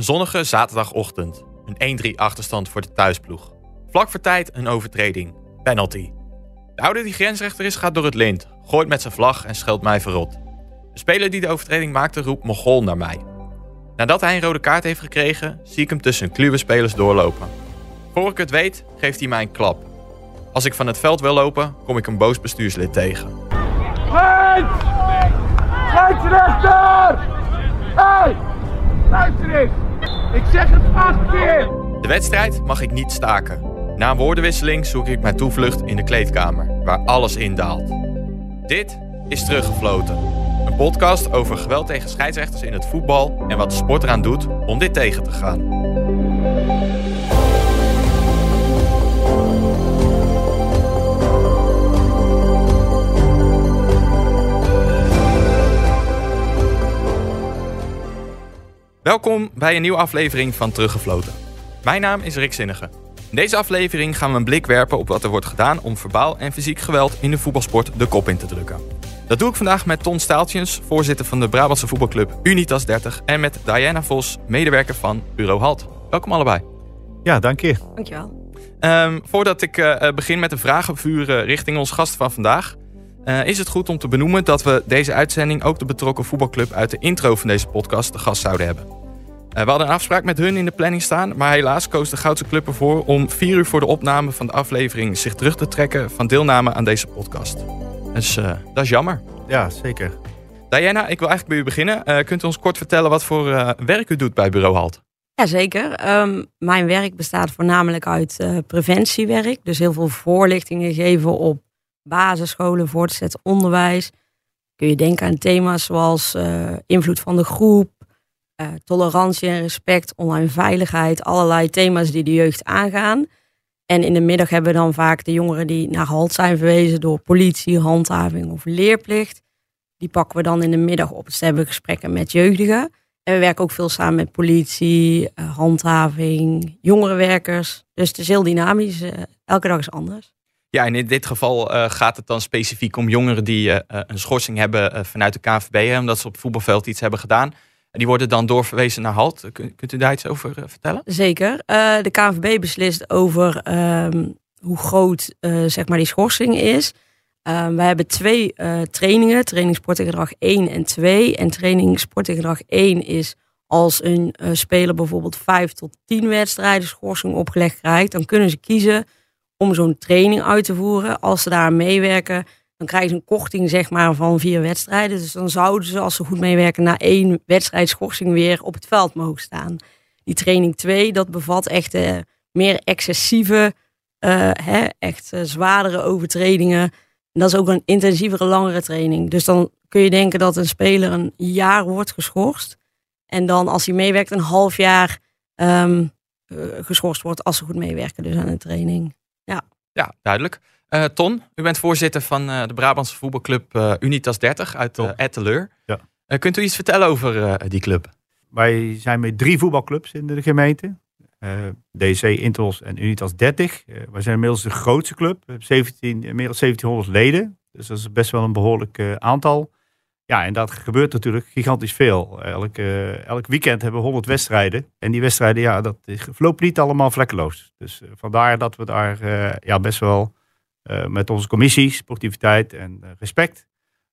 Een zonnige zaterdagochtend. Een 1-3 achterstand voor de thuisploeg. Vlak voor tijd een overtreding. Penalty. De oude die grensrechter is gaat door het lint, gooit met zijn vlag en scheldt mij verrot. De speler die de overtreding maakte roept Mogol naar mij. Nadat hij een rode kaart heeft gekregen, zie ik hem tussen kluwe spelers doorlopen. Voor ik het weet, geeft hij mij een klap. Als ik van het veld wil lopen, kom ik een boos bestuurslid tegen. Lijn! Scheidsrechter! Hey! Luister! Ik zeg het acht keer! De wedstrijd mag ik niet staken. Na een woordenwisseling zoek ik mijn toevlucht in de kleedkamer, waar alles indaalt. Dit is Teruggefloten. Een podcast over geweld tegen scheidsrechters in het voetbal en wat de sport eraan doet om dit tegen te gaan. Welkom bij een nieuwe aflevering van Teruggefloten. Mijn naam is Rick Zinnige. In deze aflevering gaan we een blik werpen op wat er wordt gedaan om verbaal en fysiek geweld in de voetbalsport de kop in te drukken. Dat doe ik vandaag met Ton Staaltjens, voorzitter van de Brabantse voetbalclub Unitas 30 en met Diana Vos, medewerker van Bureau Halt. Welkom allebei. Ja, dank je. Dankjewel. Ehm, voordat ik eh, begin met een vragenvuur uh, richting ons gast van vandaag, uh, is het goed om te benoemen dat we deze uitzending ook de betrokken voetbalclub uit de intro van deze podcast de gast zouden hebben. Uh, we hadden een afspraak met hun in de planning staan, maar helaas koos de Goudse Club ervoor om vier uur voor de opname van de aflevering zich terug te trekken van deelname aan deze podcast. Dus uh, dat is jammer. Ja, zeker. Diana, ik wil eigenlijk bij u beginnen. kunt u ons kort vertellen wat voor werk u doet bij Bureau Halt? Jazeker. Um, mijn werk bestaat voornamelijk uit preventiewerk. Dus heel veel voorlichtingen geven op basisscholen, voortgezet onderwijs. Kun je denken aan thema's zoals uh, invloed van de groep, uh, tolerantie en respect, online veiligheid, allerlei thema's die de jeugd aangaan. En in de middag hebben we dan vaak de jongeren die naar halt zijn verwezen door politie, handhaving of leerplicht. Die pakken we dan in de middag op. Dus hebben we gesprekken met jeugdigen. En we werken ook veel samen met politie, uh, handhaving, jongerenwerkers. Dus het is heel dynamisch. elke dag is anders. Ja, en in dit geval gaat het dan specifiek om jongeren die een schorsing hebben vanuit de KNVB, omdat ze op het voetbalveld iets hebben gedaan. Die worden dan doorverwezen naar HALT. Kunt u daar iets over vertellen? Zeker. de KNVB beslist over um, hoe groot zeg maar die schorsing is. Um, we hebben twee trainingen, training sportgedrag 1 en 2. En training sportgedrag 1 is als een speler bijvoorbeeld 5 tot 10 wedstrijden schorsing opgelegd krijgt, dan kunnen ze kiezen om zo'n training uit te voeren. Als ze daar meewerken, dan krijgen ze een korting zeg maar, van vier wedstrijden. Dus dan zouden ze, als ze goed meewerken, na één wedstrijd schorsing weer op het veld mogen staan. Die training 2, dat bevat echt uh, meer excessieve, uh, hè, echt uh, zwaardere overtredingen. En dat is ook een intensievere, langere training. Dus dan kun je denken dat een speler een jaar wordt geschorst. En dan als hij meewerkt, een half jaar um, geschorst wordt als ze goed meewerken dus aan de training. Ja, ja duidelijk. Uh, Ton, u bent voorzitter van uh, de Brabantse voetbalclub uh, Unitas 30 uit uh, Etteleur. Ja. kunt u iets vertellen over die club? Wij zijn met drie voetbalclubs in de gemeente. DC, Intros en Unitas 30. wij zijn inmiddels de grootste club. We hebben 17, meer dan 1700 leden. Dus dat is best wel een behoorlijk aantal. Ja, en dat gebeurt natuurlijk gigantisch veel. Elk, uh, elk weekend hebben we 100 wedstrijden. En die wedstrijden, ja, dat verloopt niet allemaal vlekkeloos. Dus uh, vandaar dat we daar uh, ja, best wel met onze commissie, sportiviteit en respect,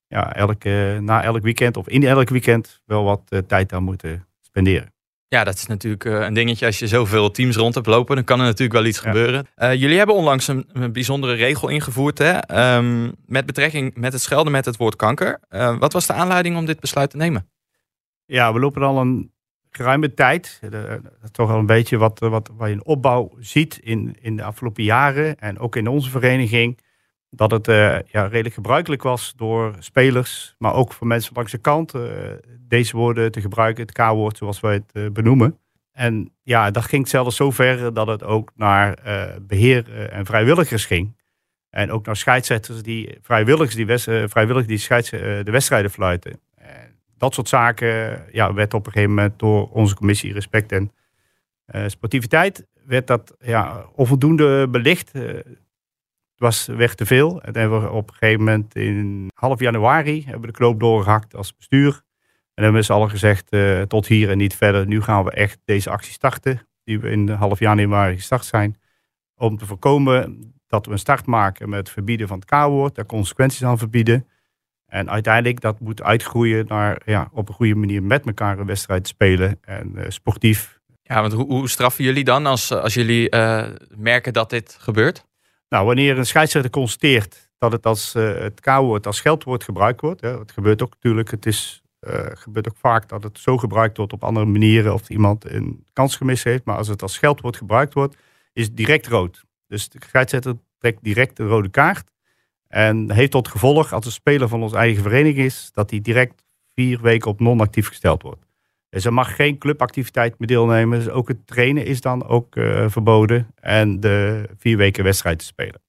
ja, elk, na elk weekend of in elk weekend wel wat tijd aan moeten spenderen. Ja, dat is natuurlijk een dingetje. Als je zoveel teams rond hebt lopen, dan kan er natuurlijk wel iets ja. gebeuren. Uh, jullie hebben onlangs een, een bijzondere regel ingevoerd. Hè? Um, met betrekking met het schelden met het woord kanker. Uh, wat was de aanleiding om dit besluit te nemen? Ja, we lopen al een geruime tijd. De, toch al een beetje wat, wat, wat je een opbouw ziet in, in de afgelopen jaren. En ook in onze vereniging. Dat het ja, redelijk gebruikelijk was door spelers, maar ook voor mensen langs de kant, deze woorden te gebruiken, het K-woord zoals wij het benoemen. En ja, dat ging zelfs zo ver dat het ook naar beheer en vrijwilligers ging. En ook naar scheidsrechters die vrijwilligers die, west, vrijwillig die scheids, de wedstrijden fluiten. Dat soort zaken ja, werd op een gegeven moment door onze commissie Respect en Sportiviteit werd dat ja, onvoldoende belicht was weg te veel. En we op een gegeven moment in half januari hebben we de knoop doorgehakt als bestuur. En hebben we z'n allen gezegd, uh, tot hier en niet verder. Nu gaan we echt deze actie starten, die we in half januari gestart zijn. Om te voorkomen dat we een start maken met het verbieden van het K-woord, daar consequenties aan verbieden. En uiteindelijk dat moet uitgroeien naar ja, op een goede manier met elkaar een wedstrijd spelen en uh, sportief. Ja, want hoe, hoe, straffen jullie dan als, als jullie uh, merken dat dit gebeurt? Nou, wanneer een scheidsrechter constateert dat het als uh, het K-woord als scheldwoord gebruikt wordt. Hè, het gebeurt ook natuurlijk, het is, gebeurt ook vaak dat het zo gebruikt wordt op andere manieren of iemand een kans gemist heeft. Maar als het als scheldwoord gebruikt wordt, is het direct rood. Dus de scheidsrechter trekt direct de rode kaart. En heeft tot gevolg, als een speler van onze eigen vereniging is, dat hij direct vier weken op non-actief gesteld wordt. Dus er mag geen clubactiviteit meer deelnemen. Dus ook het trainen is dan ook uh, verboden. En de vier weken wedstrijd te spelen.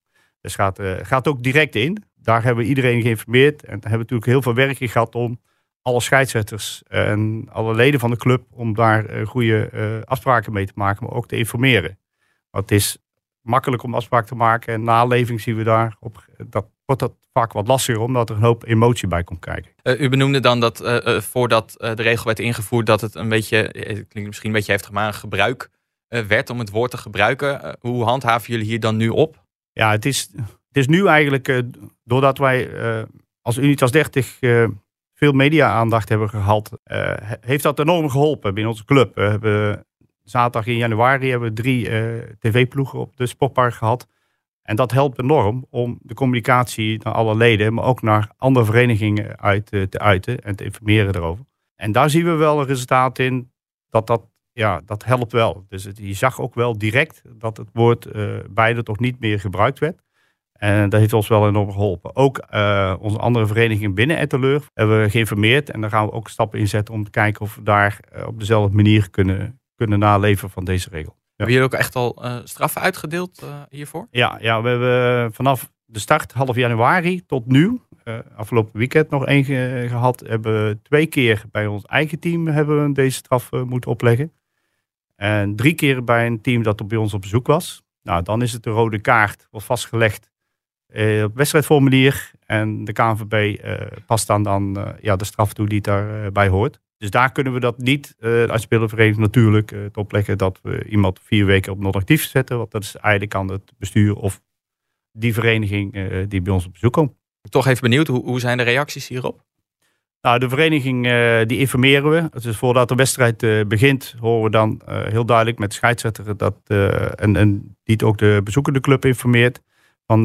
Dus gaat, uh, gaat ook direct in. Daar hebben we iedereen geïnformeerd. En daar hebben we natuurlijk heel veel werk gehad om alle scheidsrechters en alle leden van de club om daar uh, goede afspraken mee te maken, maar ook te informeren. Want het is makkelijk om afspraak te maken. En naleving zien we daar op. Dat wordt dat vaak wat lastiger, omdat er een hoop emotie bij komt kijken. Uh, u benoemde dan dat uh, uh, voordat de regel werd ingevoerd, dat het een beetje, het klinkt misschien een beetje heftig, maar een gebruik werd om het woord te gebruiken. hoe handhaven jullie hier dan nu op? Ja, het is, het is nu eigenlijk, doordat wij als Unitas 30 veel media-aandacht hebben gehad, heeft dat enorm geholpen binnen onze club. We hebben zaterdag in januari hebben we drie uh, tv-ploegen op de sportpark gehad. En dat helpt enorm om de communicatie naar alle leden, maar ook naar andere verenigingen uit uh, te uiten en te informeren erover. En daar zien we wel een resultaat in dat dat, ja, dat helpt wel. Dus je zag ook wel direct dat het woord uh, beide toch niet meer gebruikt werd. En dat heeft ons wel enorm geholpen. Ook onze andere verenigingen binnen Etteleur hebben we geïnformeerd. En daar gaan we ook stappen in zetten om te kijken of we daar op dezelfde manier kunnen, kunnen naleven van deze regel. Ja. Hebben jullie ook echt al uh, straffen uitgedeeld uh, hiervoor? Ja, ja, we hebben vanaf de start half januari tot nu, uh, afgelopen weekend nog één ge gehad, hebben we twee keer bij ons eigen team hebben we deze straf moeten opleggen. En drie keer bij een team dat bij ons op bezoek was. Nou, dan is het de rode kaart, wordt vastgelegd op wedstrijdformulier. En de KNVB past dan, dan ja, de straf toe die daarbij hoort. Dus daar kunnen we dat niet uh, als spelervereniging natuurlijk uh, opleggen dat we iemand vier weken op non-actief zetten. Want dat is eigenlijk aan het bestuur of die vereniging uh, die bij ons op bezoek komt. Toch even benieuwd, hoe, hoe zijn de reacties hierop? Nou, de vereniging die informeren we. Dus voordat de wedstrijd begint, horen we dan heel duidelijk met de scheidsrechter dat, en, en die het ook de bezoekende club informeert. Van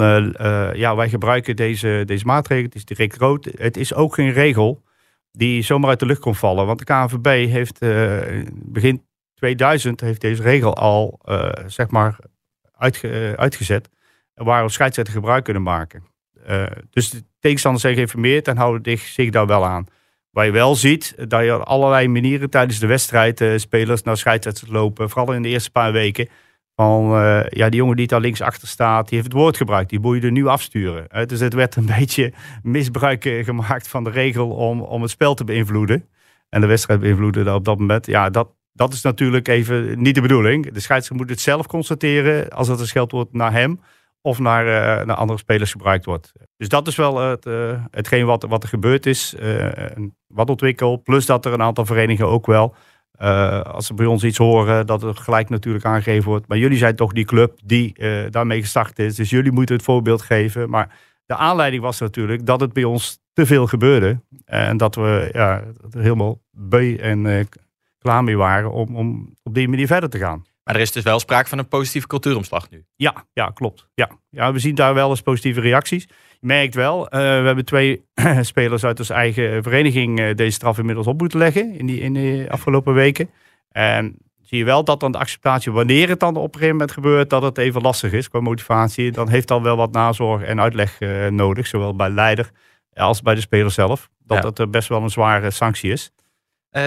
ja, wij gebruiken deze, deze maatregelen. Het is direct rood. Het is ook geen regel die zomaar uit de lucht kon vallen. Want de KNVB heeft uh, begin 2000 heeft deze regel al uh, zeg maar uh, uitgezet. Waar we gebruik kunnen maken. dus de tegenstanders zijn geïnformeerd en houden zich daar wel aan. Waar je wel ziet dat je op allerlei manieren tijdens de wedstrijd spelers naar scheidsrechters lopen. Vooral in de eerste paar weken. Van uh, ja, die jongen die daar links achter staat, die heeft het woord gebruikt. Die moet je er nu afsturen. Dus het werd een beetje misbruik uh, gemaakt van de regel om, om het spel te beïnvloeden. En de wedstrijd beïnvloeden op dat moment. Ja, dat, dat is natuurlijk even niet de bedoeling. De scheidsrechter moet het zelf constateren als het een scheldwoord naar hem of naar, naar andere spelers gebruikt wordt. Dus dat is wel het, hetgeen wat, wat er gebeurd is. wat ontwikkeld. Plus dat er een aantal verenigingen ook wel uh, als ze bij ons iets horen, dat er gelijk natuurlijk aangegeven wordt. Maar jullie zijn toch die club die uh, daarmee gestart is. Dus jullie moeten het voorbeeld geven. Maar de aanleiding was natuurlijk dat het bij ons te veel gebeurde. En dat we ja, helemaal beu en uh, klaar mee waren om, om op die manier verder te gaan. Maar er is dus wel sprake van een positieve cultuuromslag nu. Ja, ja klopt. Ja. Ja, we zien daar wel eens positieve reacties. Je merkt wel, uh, we hebben twee spelers uit onze eigen vereniging uh, deze straf inmiddels op moeten leggen in, die, in de afgelopen weken. En zie je wel dat dan de acceptatie, wanneer het dan op een gegeven moment gebeurt, dat het even lastig is qua motivatie. Dan heeft dan wel wat nazorg en uitleg uh, nodig, zowel bij leider als bij de speler zelf. Dat ja. het best wel een zware sanctie is.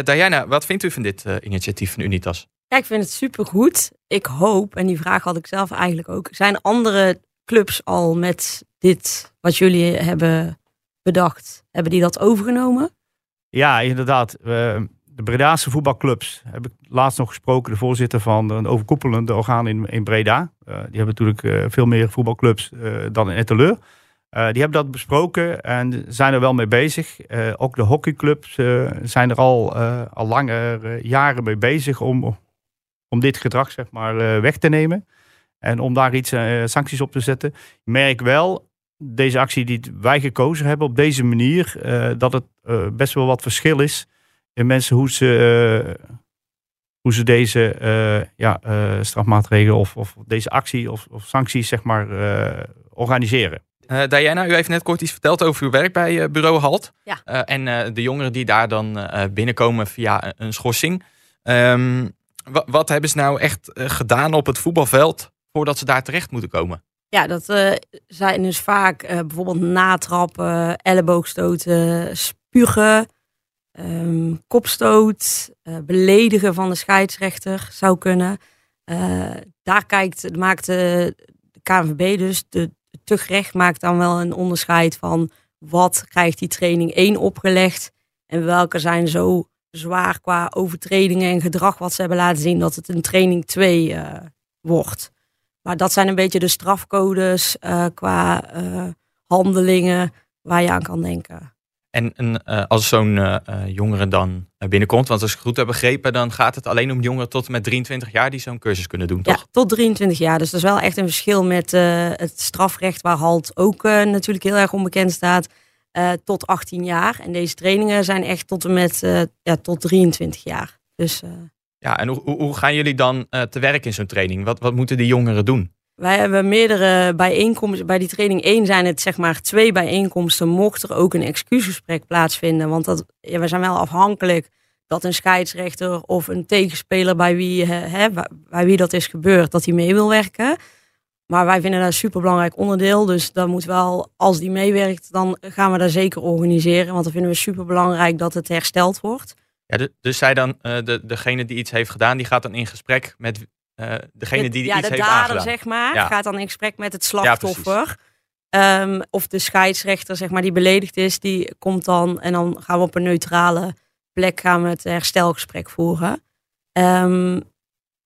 Diana, wat vindt u van dit initiatief van Unitas? Ja, ik vind het supergoed. Ik hoop, en die vraag had ik zelf eigenlijk ook, zijn andere clubs al met dit wat jullie hebben bedacht, hebben die dat overgenomen? Ja, inderdaad. de Bredaanse voetbalclubs heb ik laatst nog gesproken, de voorzitter van een overkoepelende orgaan in, in Breda. Uh, die hebben natuurlijk uh, veel meer voetbalclubs uh, dan in Etteleur. Die hebben dat besproken en zijn er wel mee bezig. Ook de hockeyclubs zijn er al, al langer jaren mee bezig om, om dit gedrag zeg maar, weg te nemen. En om daar iets sancties op te zetten. Ik merk wel, deze actie die wij gekozen hebben op deze manier, dat het best wel wat verschil is in mensen hoe ze, hoe ze deze ja, strafmaatregelen of, of deze actie of, of sancties zeg maar, organiseren. Uh, Diana, u heeft net kort iets verteld over uw werk bij uh, Bureau Halt. Ja. Uh, en de jongeren die daar dan binnenkomen via een schorsing. Um, wat hebben ze nou echt gedaan op het voetbalveld voordat ze daar terecht moeten komen? Ja, dat zijn dus vaak bijvoorbeeld natrappen, elleboogstoten, spugen, um, kopstoot, beledigen van de scheidsrechter zou kunnen. daar kijkt, maakt de KNVB dus de, gerecht maakt dan wel een onderscheid van wat krijgt die training 1 opgelegd en welke zijn zo zwaar qua overtredingen en gedrag wat ze hebben laten zien dat het een training 2 uh, eh, wordt. Maar dat zijn een beetje de strafcodes uh, qua uh, handelingen waar je aan kan denken. En, en uh, als zo'n uh, jongere dan binnenkomt, want als ik goed heb begrepen, dan gaat het alleen om jongeren tot en met 23 jaar die zo'n cursus kunnen doen, toch? Ja, tot 23 jaar. Dus dat is wel echt een verschil met uh, het strafrecht, waar HALT ook natuurlijk heel erg onbekend staat, tot 18 jaar. En deze trainingen zijn echt tot en met ja, tot 23 jaar. Dus, ja, en hoe, hoe gaan jullie dan te werk in zo'n training? Wat, wat moeten die jongeren doen? Wij hebben meerdere bijeenkomsten. Bij die training 1 zijn het zeg maar twee bijeenkomsten. Mocht er ook een excuusgesprek plaatsvinden. Want dat, ja, we zijn wel afhankelijk dat een scheidsrechter of een tegenspeler bij wie, hè, bij wie dat is gebeurd, dat hij mee wil werken. Maar wij vinden dat een superbelangrijk onderdeel. Dus dan moet wel, als die meewerkt, dan gaan we dat zeker organiseren. Want dan vinden we superbelangrijk dat het hersteld wordt. Ja, dus zij dan, uh, de, degene die iets heeft gedaan, die gaat dan in gesprek met uh, degene die ja, iets de heeft dader, aangedaan. zeg maar, gaat dan in gesprek met het slachtoffer. Um, of de scheidsrechter, zeg maar, die beledigd is, die komt dan en dan gaan we op een neutrale plek gaan we het herstelgesprek voeren. Um,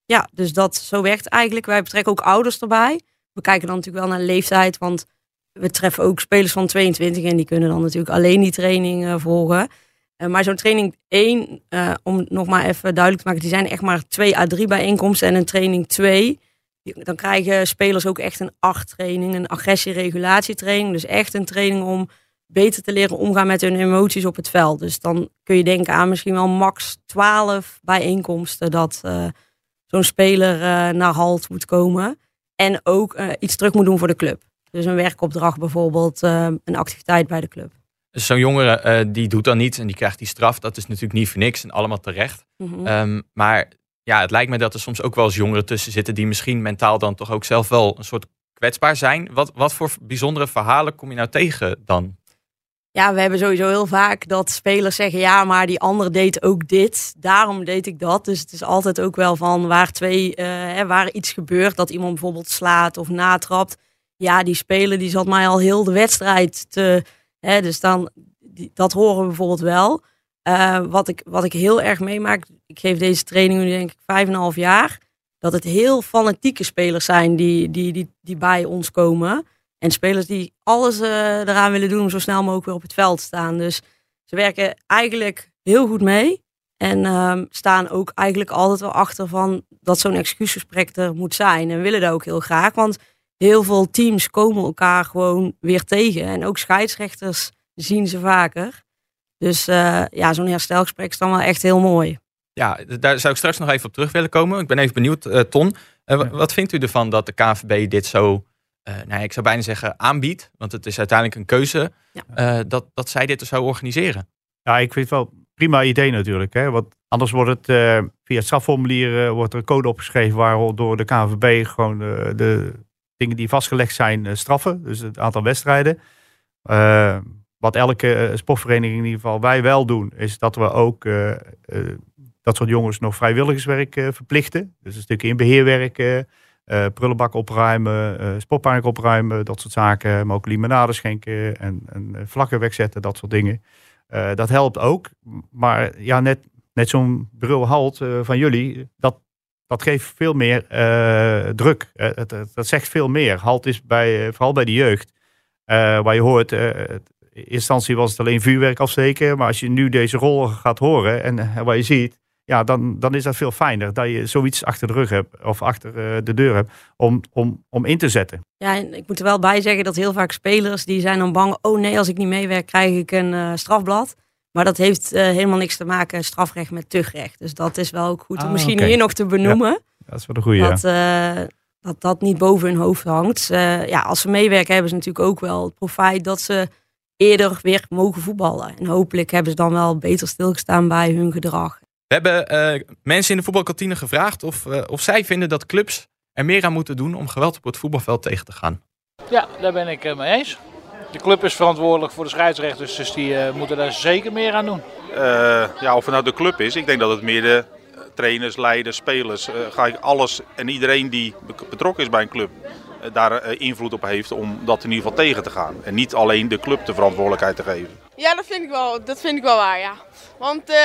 ja, dus dat zo werkt eigenlijk. Wij betrekken ook ouders erbij. We kijken dan natuurlijk wel naar leeftijd, want we treffen ook spelers van 22 en die kunnen dan natuurlijk alleen die training uh, volgen. Uh, maar zo'n training 1, uh, eh, om nog maar even duidelijk te maken, die zijn echt maar 2 à 3 bijeenkomsten. En een training 2, dan krijgen spelers ook echt een 8 training, een agressie-regulatietraining. Dus echt een training om beter te leren omgaan met hun emoties op het veld. Dus dan kun je denken aan misschien wel max 12 bijeenkomsten dat zo'n speler naar halt moet komen. En ook iets terug moet doen voor de club. Dus een werkopdracht bijvoorbeeld, een activiteit bij de club. Dus zo'n jongere uh, die doet dan niets en die krijgt die straf. Dat is natuurlijk niet voor niks en allemaal terecht. Mm -hmm. um, maar ja, het lijkt me dat er soms ook wel eens jongeren tussen zitten die misschien mentaal dan toch ook zelf wel een soort kwetsbaar zijn. Wat, wat voor bijzondere verhalen kom je nou tegen dan? Ja, we hebben sowieso heel vaak dat spelers zeggen: ja, maar die andere deed ook dit. Daarom deed ik dat. Dus het is altijd ook wel van waar twee, uh, hè, waar iets gebeurt, dat iemand bijvoorbeeld slaat of natrapt. Ja, die speler die zat mij al heel de wedstrijd te Hè, dus dan, dat horen we bijvoorbeeld wel. Uh, wat, ik, wat ik heel erg meemaak, ik geef deze training nu denk ik vijf en een half jaar, dat het heel fanatieke spelers zijn die, die, die, die bij ons komen. En spelers die alles uh, eraan willen doen om zo snel mogelijk weer op het veld te staan. Dus ze werken eigenlijk heel goed mee. En uh, staan ook eigenlijk altijd wel achter van dat zo'n excuusgesprek er moet zijn. En willen dat ook heel graag. Want heel veel teams komen elkaar gewoon weer tegen. En ook scheidsrechters zien ze vaker. Dus uh, ja, zo'n herstelgesprek is dan wel echt heel mooi. Ja, daar zou ik straks nog even op terug willen komen. Ik ben even benieuwd, uh, Ton. Uh, wat vindt u ervan dat de KNVB dit zo, nou, ik zou bijna zeggen, aanbiedt? Want het is uiteindelijk een keuze ja. dat, dat zij dit zo organiseren. Ja, ik vind het wel een prima idee natuurlijk. Hè? Want anders wordt het via het strafformulier wordt er een code opgeschreven waardoor de KNVB gewoon de dingen die vastgelegd zijn uh, straffen. Dus het aantal wedstrijden. Uh, wat elke uh, sportvereniging in ieder geval wij wel doen, is dat we ook dat soort jongens nog vrijwilligerswerk verplichten. Dus een stukje in beheerwerk, prullenbak opruimen, sportpark opruimen, dat soort zaken. Maar ook limonade schenken en, en vlakken wegzetten, dat soort dingen. dat helpt ook. Maar ja, net, net zo'n bureau halt van jullie, dat, dat geeft veel meer uh, druk. Uh, het, dat zegt veel meer. Halt is bij, uh, vooral bij de jeugd. waar je hoort, in instantie was het alleen vuurwerk afsteken. Maar als je nu deze rol gaat horen en wat je ziet, ja, dan, dan is dat veel fijner dat je zoiets achter de rug hebt of achter de deur hebt om, om, om in te zetten. Ja, en ik moet er wel bij zeggen dat heel vaak spelers die zijn dan bang, oh nee, als ik niet meewerk krijg ik een strafblad. Maar dat heeft uh, helemaal niks te maken, strafrecht met tuchtrecht. Dus dat is wel ook goed om ah, misschien hier nog te benoemen. dat is wel een goede. Dat, dat dat niet boven hun hoofd hangt. Ja, als ze meewerken hebben ze natuurlijk ook wel het profijt dat ze eerder weer mogen voetballen. En hopelijk hebben ze dan wel beter stilgestaan bij hun gedrag. We hebben mensen in de voetbalkantine gevraagd of, of zij vinden dat clubs er meer aan moeten doen om geweld op het voetbalveld tegen te gaan. Ja, daar ben ik mee eens. De club is verantwoordelijk voor de scheidsrechters, dus die uh, moeten daar zeker meer aan doen. Uh, ja, of het nou de club is, ik denk dat het meer de trainers, leiders, spelers, uh, ga ik alles en iedereen die betrokken is bij een club daar invloed op heeft om dat in ieder geval tegen te gaan. En niet alleen de club de verantwoordelijkheid te geven. Ja, dat vind ik wel, dat vind ik wel waar, ja. Want uh,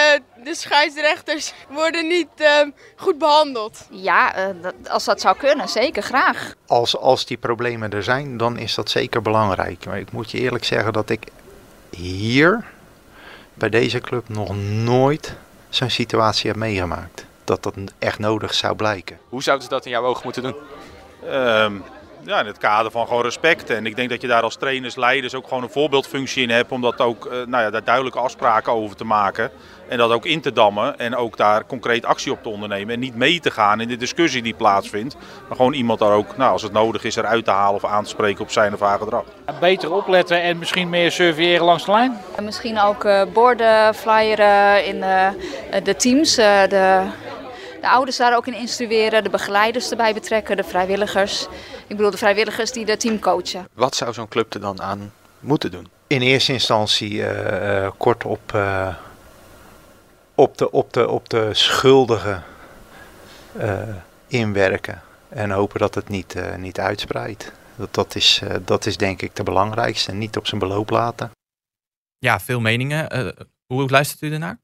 de scheidsrechters worden niet uh, goed behandeld. Ja, uh, dat, als dat zou kunnen, zeker graag. Als, als die problemen er zijn, dan is dat zeker belangrijk. Maar ik moet je eerlijk zeggen dat ik hier bij deze club nog nooit zo'n situatie heb meegemaakt. Dat dat echt nodig zou blijken. Hoe zouden ze dat in jouw ogen moeten doen? Ehm, ja, in het kader van gewoon respect. En ik denk dat je daar als trainers, leiders ook gewoon een voorbeeldfunctie in hebt. Om dat ook, eh, nou ja, daar duidelijke afspraken over te maken. En dat ook in te dammen. En ook daar concreet actie op te ondernemen. En niet mee te gaan in de discussie die plaatsvindt. Maar gewoon iemand daar ook, nou, als het nodig is, eruit te halen of aan te spreken op zijn of haar gedrag. Beter opletten en misschien meer surveilleren langs de lijn. Misschien ook uh, borden, flyeren in uh, de teams. de de ouders daar ook in instrueren, de begeleiders erbij betrekken, de vrijwilligers. Ik bedoel de vrijwilligers die de team coachen. Wat zou zo'n club er dan aan moeten doen? In eerste instantie uh, kort op, uh, op, de, op, de, op de schuldigen uh, inwerken en hopen dat het niet, niet uitspreidt. Dat, dat, is, dat is denk ik de belangrijkste. Niet op zijn beloop laten. Ja, veel meningen. hoe luistert u ernaar?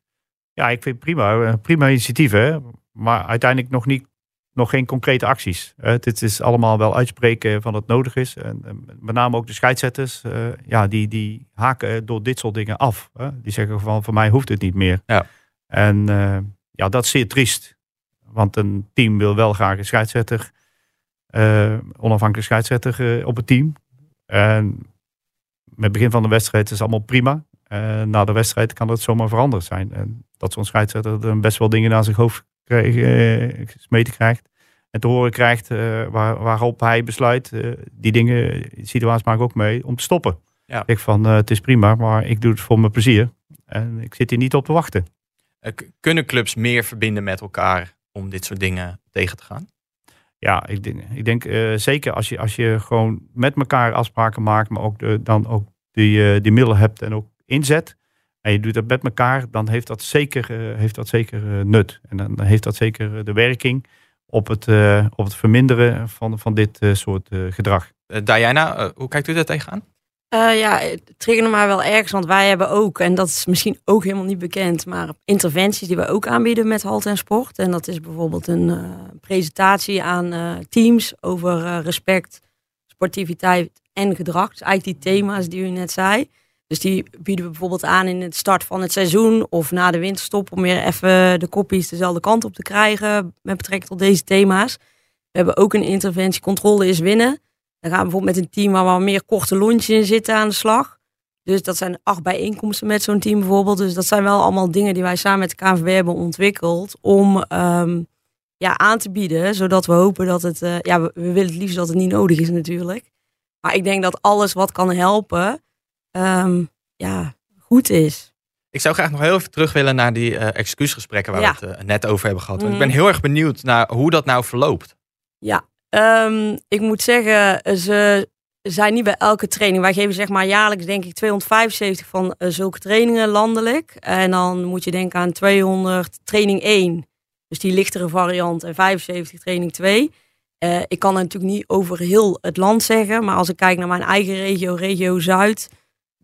Ja, ik vind prima. Prima initiatief. Hè? Maar uiteindelijk nog, niet, nog geen concrete acties. Uh, dit is allemaal wel uitspreken van wat nodig is. En, met name ook de scheidsrechters, uh, ja, die, die haken door dit soort dingen af. Die zeggen van, voor mij hoeft het niet meer. Ja. En uh, ja, dat is zeer triest. Want een team wil wel graag een scheidsrechter, onafhankelijk scheidsrechter op het team. En met het begin van de wedstrijd is het allemaal prima. na de wedstrijd kan het zomaar veranderd zijn. En dat zo'n scheidsrechter best wel dingen naar zich hoofd gesmeten eh, krijgt. En te horen krijgt eh, waar, waarop hij besluit, eh, die dingen, die situatie maak ik ook mee, om te stoppen. Ja. Ik van, het is prima, maar ik doe het voor mijn plezier. En ik zit hier niet op te wachten. Kunnen clubs meer verbinden met elkaar om dit soort dingen tegen te gaan? Ja, ik denk, ik denk zeker als je, als je gewoon met elkaar afspraken maakt, maar ook de, dan ook die, die middelen hebt en ook inzet, en je doet dat met elkaar, dan heeft dat zeker, uh, heeft dat zeker uh, nut. En dan heeft dat zeker eh, de werking op het, uh, op het verminderen van, van dit soort gedrag. Diana, hoe kijkt u daar tegenaan? ja, het triggerde maar wel ergens, want wij hebben ook, en dat is misschien ook helemaal niet bekend, maar interventies die we ook aanbieden met Halt en Sport. En dat is bijvoorbeeld een presentatie aan teams over respect, sportiviteit en gedrag. Dus eigenlijk die thema's die u net zei. Dus die bieden we bijvoorbeeld aan in het start van het seizoen of na de winterstop om weer even de koppies dezelfde kant op te krijgen met betrekking tot deze thema's. We hebben ook een interventie controle is winnen. Dan gaan we bijvoorbeeld met een team waar we meer korte lontjes in zitten aan de slag. Dus dat zijn acht bijeenkomsten met zo'n team bijvoorbeeld. Dus dat zijn wel allemaal dingen die wij samen met de KNVB hebben ontwikkeld om um, ja, aan te bieden. Zodat we hopen dat het, uh, ja, we willen het liefst dat het niet nodig is natuurlijk. Maar ik denk dat alles wat kan helpen, um, ja, goed is. Ik zou graag nog heel even terug willen naar die uh, excuusgesprekken waar we het uh, net over hebben gehad. Mm. Ik ben heel erg benieuwd naar hoe dat nou verloopt. Ja, um, ik moet zeggen, ze zijn niet bij elke training. Wij geven zeg maar jaarlijks denk ik 275 van uh, zulke trainingen landelijk. En dan moet je denken aan 200 training 1. Dus die lichtere variant en 75 training 2. ik kan natuurlijk niet over heel het land zeggen. Maar als ik kijk naar mijn eigen regio, regio Zuid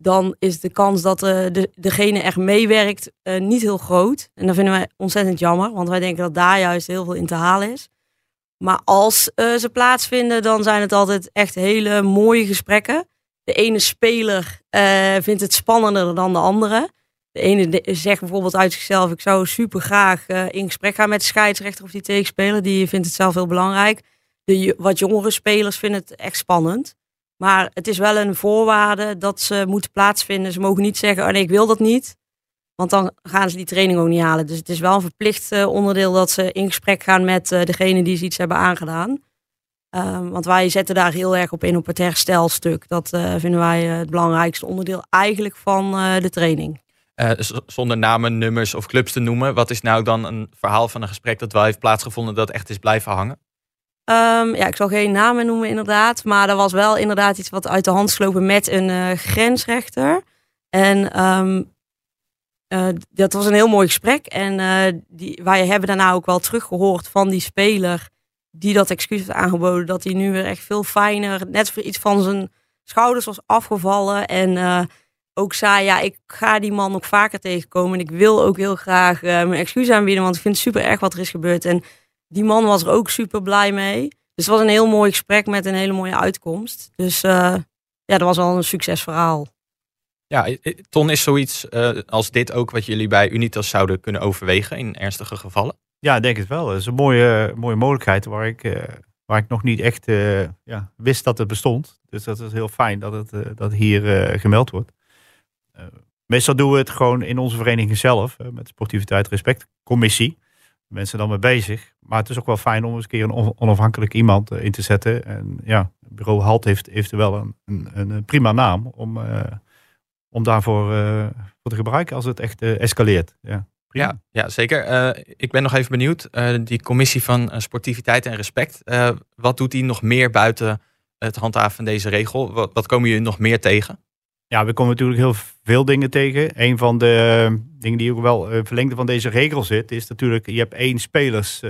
dan is de kans dat uh, de, degene echt meewerkt uh, niet heel groot. En dat vinden wij ontzettend jammer, want wij denken dat daar juist heel veel in te halen is. Maar als uh, ze plaatsvinden, dan zijn het altijd echt hele mooie gesprekken. de ene speler vindt het spannender dan de andere. De ene zegt bijvoorbeeld uit zichzelf: Ik zou super graag in gesprek gaan met de scheidsrechter of die tegenspeler. Die vindt het zelf heel belangrijk. De wat jongere spelers vinden het echt spannend. Maar het is wel een voorwaarde dat ze moeten plaatsvinden. Ze mogen niet zeggen: Oh nee, ik wil dat niet. Want dan gaan ze die training ook niet halen. Dus het is wel een verplicht uh, onderdeel dat ze in gesprek gaan met uh, degene die ze iets hebben aangedaan. Um, want wij zetten daar heel erg op in op het herstelstuk. Dat uh, vinden wij het belangrijkste onderdeel eigenlijk van de training. zonder namen, nummers of clubs te noemen. Wat is nou dan een verhaal van een gesprek dat wel heeft plaatsgevonden dat echt is blijven hangen? Um, ja, ik zal geen namen noemen inderdaad. Maar er was wel inderdaad iets wat uit de hand slopen met een grensrechter. En um, uh, dat was een heel mooi gesprek. En uh, die, wij hebben daarna ook wel teruggehoord van die speler die dat excuus heeft aangeboden. Dat hij nu weer echt veel fijner, net voor iets van zijn schouders was afgevallen. En ook zei, ja, ik ga die man nog vaker tegenkomen. En ik wil ook heel graag mijn excuus aanbieden, want ik vind het super erg wat er is gebeurd. En die man was er ook super blij mee. Dus het was een heel mooi gesprek met een hele mooie uitkomst. Dus ja, dat was wel een succesverhaal. Ja, Ton, is zoiets uh, als dit ook wat jullie bij Unitas zouden kunnen overwegen in ernstige gevallen? Ja, ik denk het wel. Dat is een mooie, mooie mogelijkheid waar ik, uh, waar ik nog niet echt uh, ja, wist dat het bestond. Dus dat is heel fijn dat het dat hier gemeld wordt. meestal doen we het gewoon in onze vereniging zelf, met de Sportiviteit Respect Commissie. Mensen dan mee bezig. Maar het is ook wel fijn om eens een keer een onafhankelijk iemand in te zetten. En ja, bureau HALT heeft, heeft wel een, een, een prima naam om om daarvoor uh, voor te gebruiken als het echt escaleert. Ja, ja, zeker. Ik ben nog even benieuwd. die commissie van sportiviteit en respect. wat doet die nog meer buiten het handhaven van deze regel? Wat, wat komen jullie nog meer tegen? Ja, we komen natuurlijk heel veel dingen tegen. Een van de dingen die ook wel verlengde van deze regel zit, is natuurlijk, je hebt één spelers.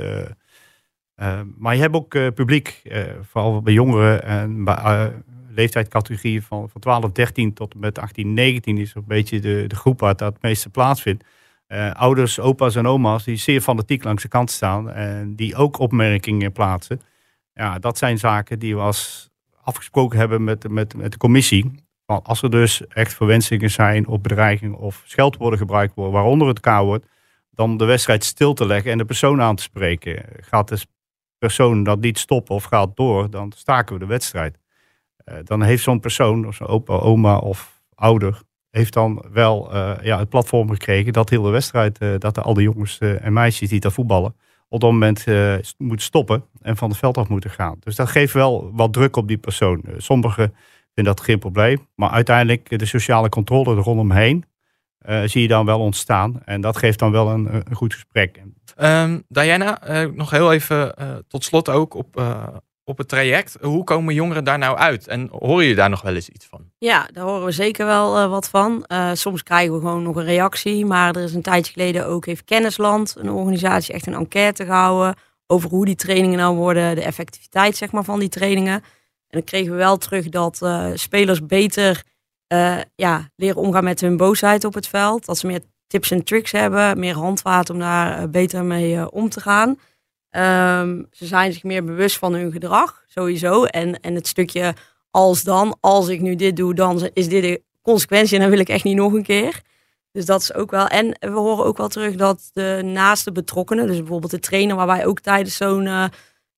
maar je hebt ook publiek, vooral bij jongeren en bij leeftijdscategorie van, van 12, 13 tot met 18, 19 is een beetje de, de groep waar dat meeste plaatsvindt. Uh, ouders, opa's en oma's die zeer fanatiek langs de kant staan en die ook opmerkingen plaatsen. Ja, dat zijn zaken die we als afgesproken hebben met, met, met de commissie. Als er dus echt verwensingen zijn of bedreigingen of scheldwoorden gebruikt worden, waaronder het K-woord, dan de wedstrijd stil te leggen en de persoon aan te spreken. Gaat de persoon dat niet stoppen of gaat door, dan staken we de wedstrijd. Eh, dan heeft zo'n persoon, of zo'n opa, oma of ouder, heeft dan wel uh, ja, het platform gekregen dat heel de wedstrijd, uh, dat al die jongens en meisjes die daar voetballen, op dat moment moeten stoppen en van het veld af moeten gaan. Dus dat geeft wel wat druk op die persoon. sommigen vinden dat geen probleem, maar uiteindelijk de sociale controle er rondomheen zie je dan wel ontstaan. En dat geeft dan wel een, een goed gesprek. Um, Diana, nog heel even tot slot ook op, op het traject. Hoe komen jongeren daar nou uit? En hoor je daar nog wel eens iets van? Ja, daar horen we zeker wel uh, wat van. Uh, soms krijgen we gewoon nog een reactie. Maar er is een tijdje geleden ook heeft Kennisland, een organisatie, echt een enquête gehouden over hoe die trainingen nou worden, de effectiviteit zeg maar, van die trainingen. En dan kregen we wel terug dat uh, spelers beter ja, leren omgaan met hun boosheid op het veld. Dat ze meer tips en tricks hebben, meer handvaten om daar beter mee om te gaan. Um, ze zijn zich meer bewust van hun gedrag, sowieso. En, en het stukje als dan, als ik nu dit doe, dan is dit de consequentie en dan wil ik echt niet nog een keer. Dus dat is ook wel. En we horen ook wel terug dat de naaste betrokkenen, dus bijvoorbeeld de trainer waar wij ook tijdens zo'n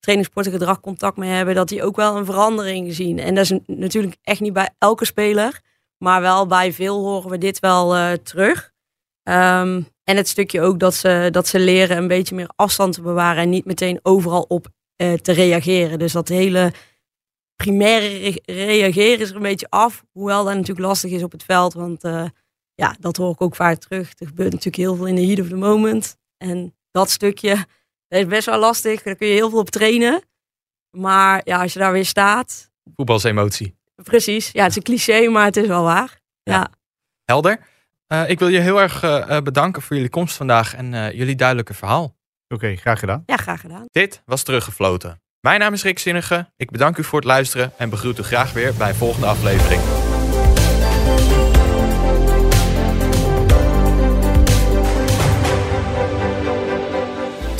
uh, gedrag contact mee hebben, dat die ook wel een verandering zien. En dat is natuurlijk echt niet bij elke speler, maar wel bij veel horen we dit wel uh, terug. Um, en het stukje ook dat ze, dat ze leren een beetje meer afstand te bewaren en niet meteen overal op uh, te reageren. Dus dat hele primaire reageren is er een beetje af. Hoewel dat natuurlijk lastig is op het veld. Want uh, ja, dat hoor ik ook vaak terug. Er gebeurt natuurlijk heel veel in de heat of the moment. En dat stukje dat is best wel lastig. Daar kun je heel veel op trainen. Maar ja, als je daar weer staat. Voetbalsemotie. Precies. Ja, het is een cliché, maar het is wel waar. ja. Helder. Uh, ik wil je heel erg uh, bedanken voor jullie komst vandaag en uh, jullie duidelijke verhaal. Oké, okay, graag gedaan. Ja, graag gedaan. Dit was Teruggefloten. Mijn naam is Rick Zinnige. Ik bedank u voor het luisteren en begroet u graag weer bij een volgende aflevering.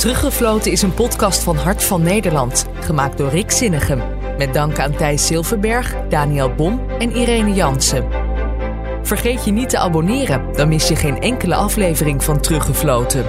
Teruggefloten is een podcast van Hart van Nederland, gemaakt door Rick Zinnigem. Met dank aan Thijs Silverberg, Daniel Bom en Irene Jansen. Vergeet je niet te abonneren, dan mis je geen enkele aflevering van Teruggefloten.